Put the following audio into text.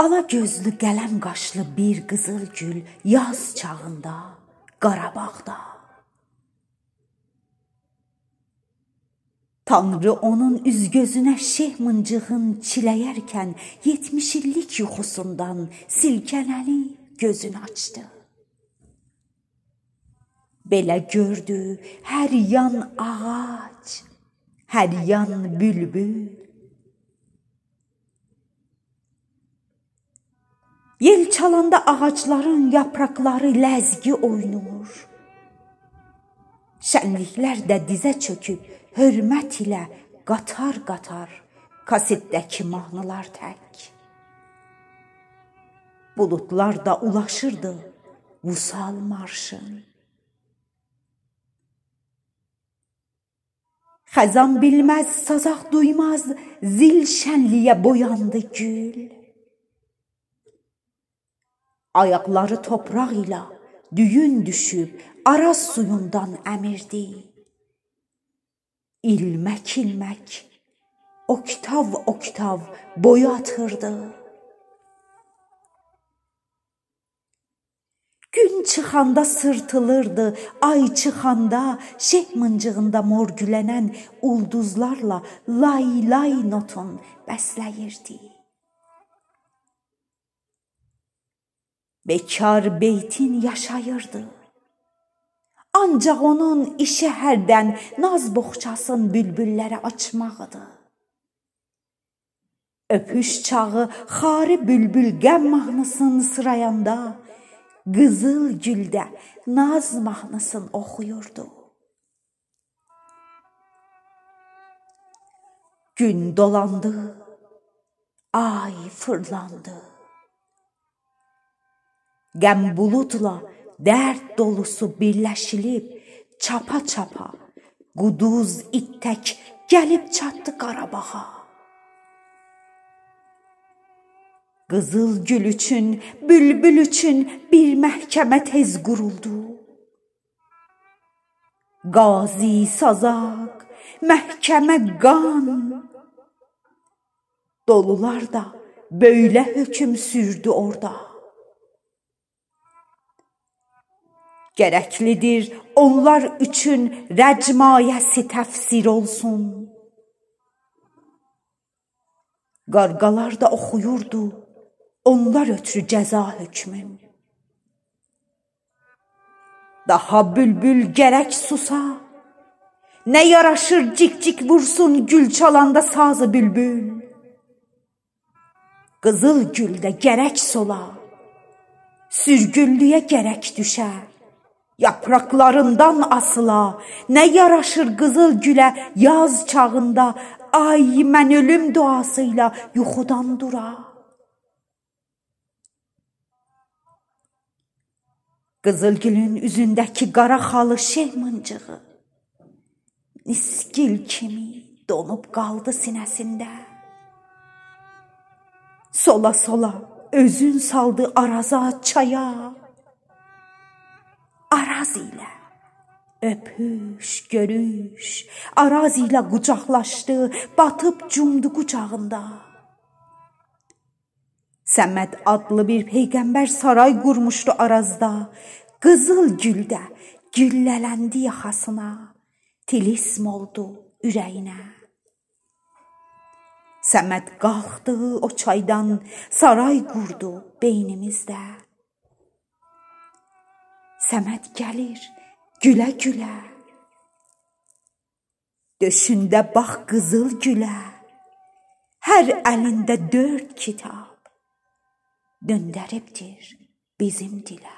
Ala gözlü qələm qaşlı bir qızıl gül yaz çağında Qarabağda. Tanrı onun üz gözünə şeyh mıncığın çiləyərkən 70 illik yuxusundan silkənəli gözünü açdı. Belə gördü hər yan ağac, hər yan bülbül. Yel çalanda ağacların yapraqları ləzgi oynur. Şənliklər də dizə çöküb hörmət ilə qatar-qatar kasetdəki mahnılar tək. Buludlar da ulaşırdı Vusal marşın. Xəzan bilməz, sazaq duymaz, zil şənliyə boyandı gül. Ayaqları topraq ilə düyün düşüb Araz suyundan əmirdi. İlmək-ilmək, oktav-oktav boy atırdı. Gün çıxanda sırtılırdı, ay çıxanda şeh mıncığında morgülənən ulduzlarla lay-lay notun bəsləyirdi. Bekar beytin yaşayırdı. Ancaq onun işi hərdən naz boğçasın bülbüllərə açmaqdı. Öpüş çağı xari bülbül qəm mahnısını sırayanda qızıl güldə naz mahnısını oxuyurdu. Gün dolandı, ay fırlandı. Qəm buludla dərd dolusu birləşilib çapa-çapa quduz it tək gəlib çatdı Qarabağa. Qızıl gül üçün, bülbül üçün bir məhkəmə tez quruldu. Qazi sazaq, məhkəmə qan. Dolular da böylə hökm sürdü orada. Gərəklidir onlar üçün rəcmayəsi təfsir olsun. Qarqalar da oxuyurdu onlar ötrü cəza hökmün. Daha bülbül gərək susa. Nə yaraşır cik-cik vursun gül çalanda sazı bülbül. Qızıl güldə gərək sola. Sürgüllüyə gərək düşər. Yapraqlarından asıla, nə yaraşır qızıl gülə yaz çağında, ay mən ölüm duasıyla yuxudan dura. Qızıl gülün üzündəki qara xalı şeyh mıncığı niskil kimi donub qaldı sinəsində. Sola sola özün saldı araza çaya. Araz ilə öpüş, görüş, Araz ilə qucaqlaşdı, batıb cumdu qucağında. Səməd adlı bir peyğəmbər saray qurmuşdu Arazda, qızıl güldə güllələndi yaxasına, tilism oldu ürəyinə. Səməd qalxdı o çaydan, saray qurdu beynimizdə. Səməd gəlir gülə-gülə. Döşündə bax qızıl gülə. Hər əlində dörd kitab döndəribdir bizim dilə.